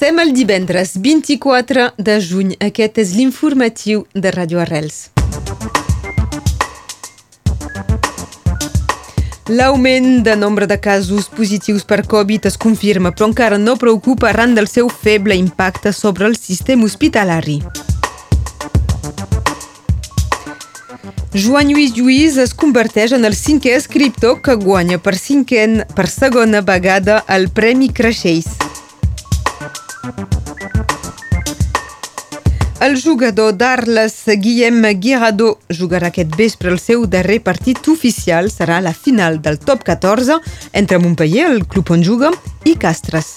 Sem el divendres 24 de juny. Aquest és l'informatiu de Radio Arrels. L'augment de nombre de casos positius per Covid es confirma, però encara no preocupa arran del seu feble impacte sobre el sistema hospitalari. Joan Lluís Lluís es converteix en el cinquè escriptor que guanya per, cinquen, per segona vegada el Premi Creixells. El jugador d'Arles, Guillem Guirado, jugarà aquest vespre el seu darrer partit oficial. Serà la final del top 14 entre Montpellier, el club on juga, i Castres.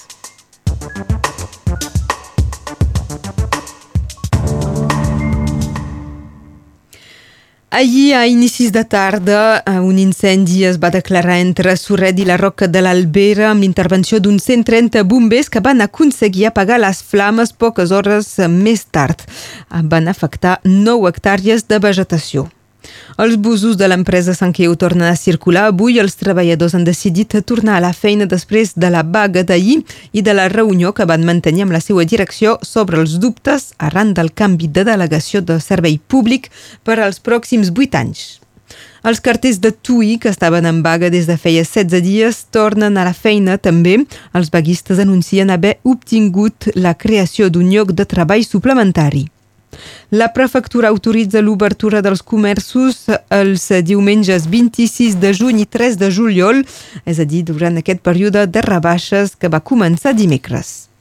Ahir, a inicis de tarda, un incendi es va declarar entre Sorred i la Roca de l'Albera amb l'intervenció d'uns 130 bombers que van aconseguir apagar les flames poques hores més tard. Van afectar 9 hectàrees de vegetació. Els busos de l'empresa Sanqueu tornen a circular. Avui els treballadors han decidit tornar a la feina després de la vaga d'ahir i de la reunió que van mantenir amb la seva direcció sobre els dubtes arran del canvi de delegació de servei públic per als pròxims vuit anys. Els carters de TUI, que estaven en vaga des de feia 16 dies, tornen a la feina també. Els vaguistes anuncien haver obtingut la creació d'un lloc de treball suplementari. La prefectura autoritza l'obertura dels comerços els diumenges 26 de juny i 3 de juliol, és a dir, durant aquest període de rebaixes que va començar dimecres.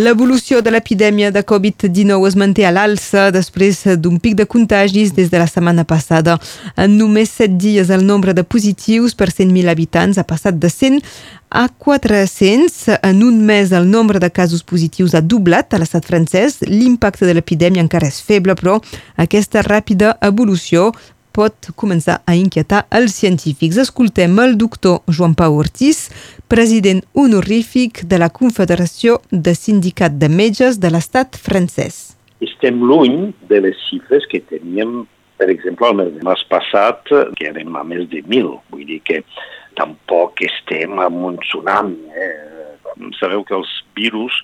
L'evolució de l'epidèmia de Covid-19 es manté a l'alça després d'un pic de contagis des de la setmana passada. En només 7 dies el nombre de positius per 100.000 habitants ha passat de 100 a 400. En un mes el nombre de casos positius ha doblat a l'estat francès. L'impacte de l'epidèmia encara és feble, però aquesta ràpida evolució pot començar a inquietar els científics. Escoltem el doctor Joan Pau Ortiz, president honorífic de la Confederació de Sindicat de Metges de l'estat francès. Estem lluny de les xifres que teníem, per exemple, el mes passat, que érem a més de 1.000. Vull dir que tampoc estem en un tsunami. Eh? Sabeu que els virus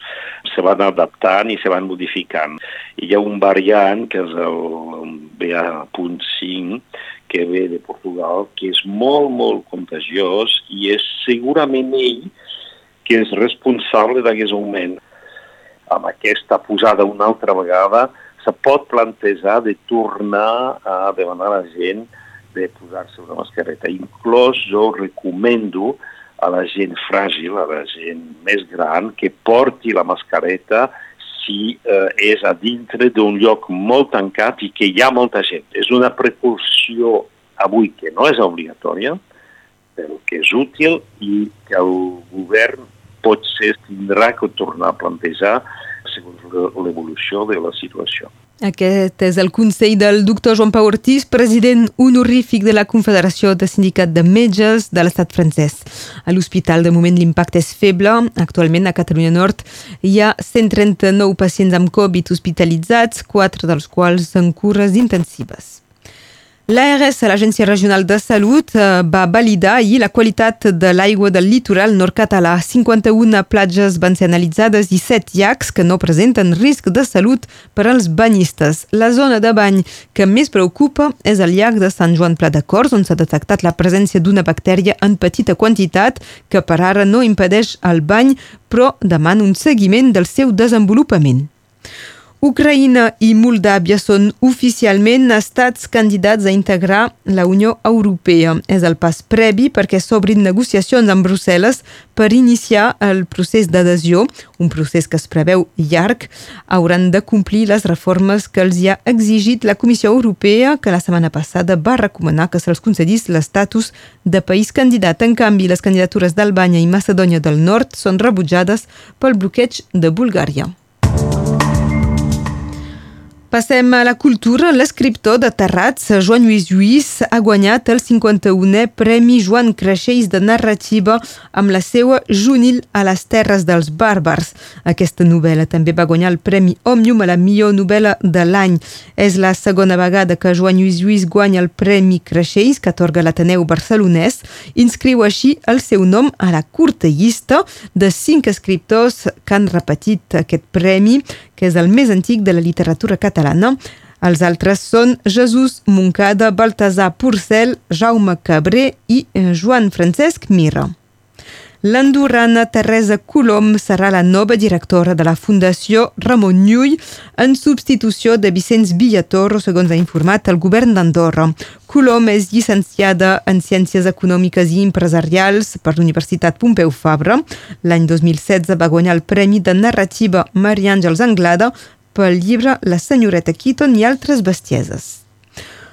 se van adaptant i se van modificant. Hi ha un variant, que és el BA.5, que ve de Portugal, que és molt, molt contagiós i és segurament ell que és responsable d'aquest augment. Amb aquesta posada una altra vegada se pot plantejar de tornar a demanar a la gent de posar-se una mascareta. Inclús jo recomendo a la gent fràgil, a la gent més gran, que porti la mascareta si eh, és a dintre d'un lloc molt tancat i que hi ha molta gent. És una precaució avui que no és obligatòria, però que és útil i que el govern potser tindrà que tornar a plantejar segons l'evolució de la situació. Aquest és el consell del doctor Joan Pau Ortiz, president honorífic de la Confederació de Sindicat de Metges de l'estat francès. A l'hospital, de moment, l'impacte és feble. Actualment, a Catalunya Nord, hi ha 139 pacients amb Covid hospitalitzats, quatre dels quals en cures intensives. L'ARS, l'Agència Regional de Salut, eh, va validar ahir la qualitat de l'aigua del litoral nord-català. 51 platges van ser analitzades i 7 llacs que no presenten risc de salut per als banyistes. La zona de bany que més preocupa és el llac de Sant Joan Pla de Cors, on s'ha detectat la presència d'una bactèria en petita quantitat que per ara no impedeix el bany, però demana un seguiment del seu desenvolupament. Ucraïna i Moldàvia són oficialment estats candidats a integrar la Unió Europea. És el pas previ perquè s'obrin negociacions amb Brussel·les per iniciar el procés d'adhesió, un procés que es preveu llarg. Hauran de complir les reformes que els hi ha exigit la Comissió Europea, que la setmana passada va recomanar que se'ls concedís l'estatus de país candidat. En canvi, les candidatures d'Albània i Macedònia del Nord són rebutjades pel bloqueig de Bulgària. Passem a la cultura. L'escriptor de Terrats, Joan Lluís Lluís, ha guanyat el 51è Premi Joan Creixells de narrativa amb la seva Junil a les Terres dels Bàrbars. Aquesta novel·la també va guanyar el Premi Òmnium a la millor novel·la de l'any. És la segona vegada que Joan Lluís Lluís guanya el Premi Creixells que atorga l'Ateneu barcelonès. Inscriu així el seu nom a la curta llista de cinc escriptors que han repetit aquest premi, que és el més antic de la literatura catalana. Els altres són Jesús Moncada, Baltasar Porcel, Jaume Cabré i eh, Joan Francesc Mira. L'andorrana Teresa Colom serà la nova directora de la Fundació Ramon Llull en substitució de Vicenç Villatorro, segons ha informat el govern d'Andorra. Colom és llicenciada en Ciències Econòmiques i Empresarials per l'Universitat Pompeu Fabra. L'any 2016 va guanyar el Premi de Narrativa Maria Àngels Anglada pel llibre La senyoreta Keaton i altres bestieses.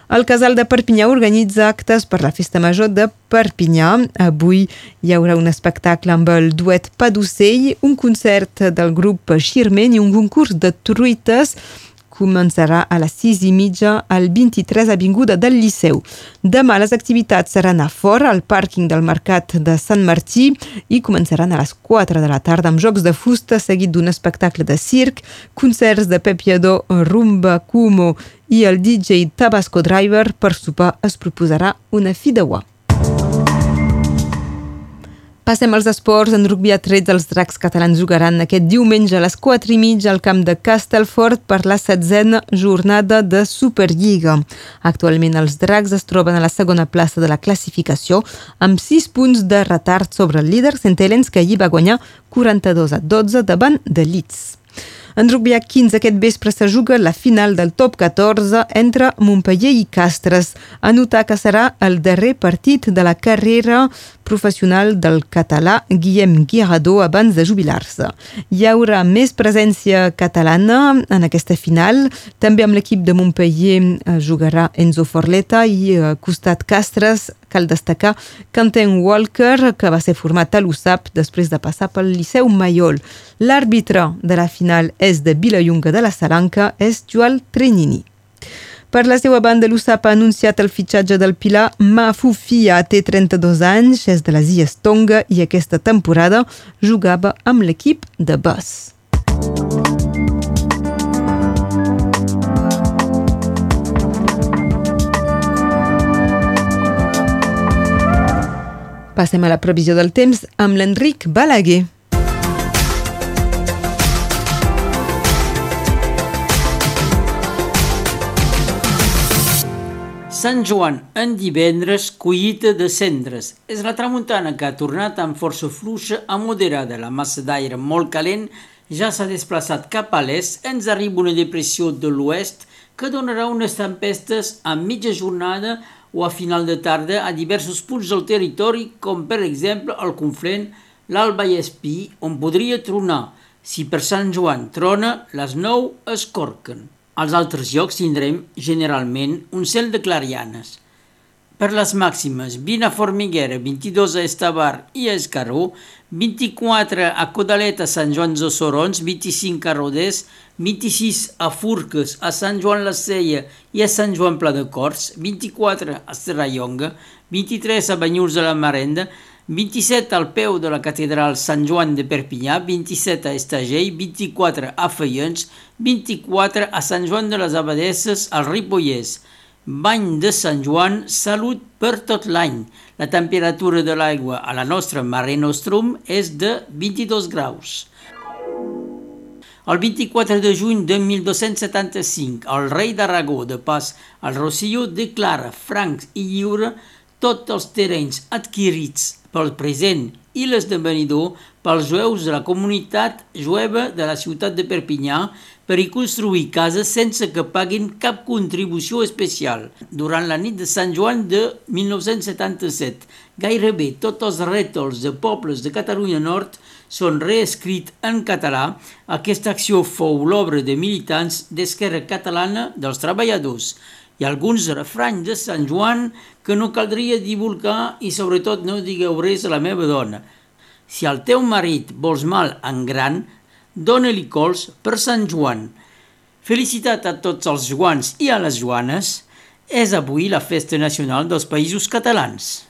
El casal de Perpinyà organitza actes per la Festa Major de Perpinyà. Avui hi haurà un espectacle amb el duet Pa d'Ocell, un concert del grup Xirment i un concurs de truites començarà a les 6 i mitja al 23 Avinguda del Liceu. Demà les activitats seran a fora, al pàrquing del Mercat de Sant Martí i començaran a les 4 de la tarda amb jocs de fusta seguit d'un espectacle de circ, concerts de Pep Lledó, Rumba, Kumo i el DJ Tabasco Driver. Per sopar es proposarà una fideuà. Passem als esports. En rugby a 13 els dracs catalans jugaran aquest diumenge a les 4 i mitja al camp de Castelfort per la setzena jornada de Superliga. Actualment els dracs es troben a la segona plaça de la classificació amb 6 punts de retard sobre el líder St. Helens que ahir va guanyar 42 a 12 davant de Leeds. En rugby a 15 aquest vespre se juga la final del top 14 entre Montpellier i Castres. A notar que serà el darrer partit de la carrera professional del català Guillem Guiradó abans de jubilar-se. Hi haurà més presència catalana en aquesta final. També amb l'equip de Montpellier eh, jugarà Enzo Forleta i eh, costat Castres cal destacar Quentin Walker, que va ser format a l'USAP després de passar pel Liceu Maiol. L'àrbitre de la final és de Vilallonga de la Salanca, és Joel Trenini. Per la seva banda, l'USAP ha anunciat el fitxatge del Pilar Mafufia, té 32 anys, és de les Illes Tonga i aquesta temporada jugava amb l'equip de Bus. Passem a la previsió del temps amb l'Enric Balaguer. Sant Joan en divendres, collita de cendres. És la tramuntana que ha tornat amb força fluixa a moderada. La massa d'aire molt calent ja s'ha desplaçat cap a l'est. Ens arriba una depressió de l'oest que donarà unes tempestes a mitja jornada o a final de tarda a diversos punts del territori, com per exemple el Conflent, l'Alba i Espí, on podria tronar. Si per Sant Joan trona, les nou es corquen. Als altres llocs tindrem, generalment, un cel de clarianes. Per les màximes, 20 a Formiguera, 22 a Estavar i a Escaró, 24 a Codaleta, Sant Joan de Sorons, 25 a Rodés, 26 a Furques, a Sant Joan la Sella i a Sant Joan Pla de Corts, 24 a Serrallonga, 23 a Banyurs de la Marenda, 27 al peu de la catedral Sant Joan de Perpinyà, 27 a Estagell, 24 a Feients, 24 a Sant Joan de les Abadesses, al Ripollès. Bany de Sant Joan, salut per tot l'any. La temperatura de l'aigua a la nostra Mare Nostrum és de 22 graus. El 24 de juny de 1275, el rei d'Aragó de pas al Rosselló declara francs i lliure tots els terrenys adquirits pel present i l'esdevenidor pels jueus de la comunitat jueva de la ciutat de Perpinyà per hi construir cases sense que paguin cap contribució especial. Durant la nit de Sant Joan de 1977, gairebé tots els rètols de pobles de Catalunya Nord són reescrits en català. Aquesta acció fou l'obra de militants d'Esquerra Catalana dels Treballadors i alguns refranys de Sant Joan que no caldria divulgar i sobretot no digueu res a la meva dona. Si al teu marit vols mal en gran, dona-li cols per Sant Joan. Felicitat a tots els joans i a les joanes. És avui la festa nacional dels països catalans.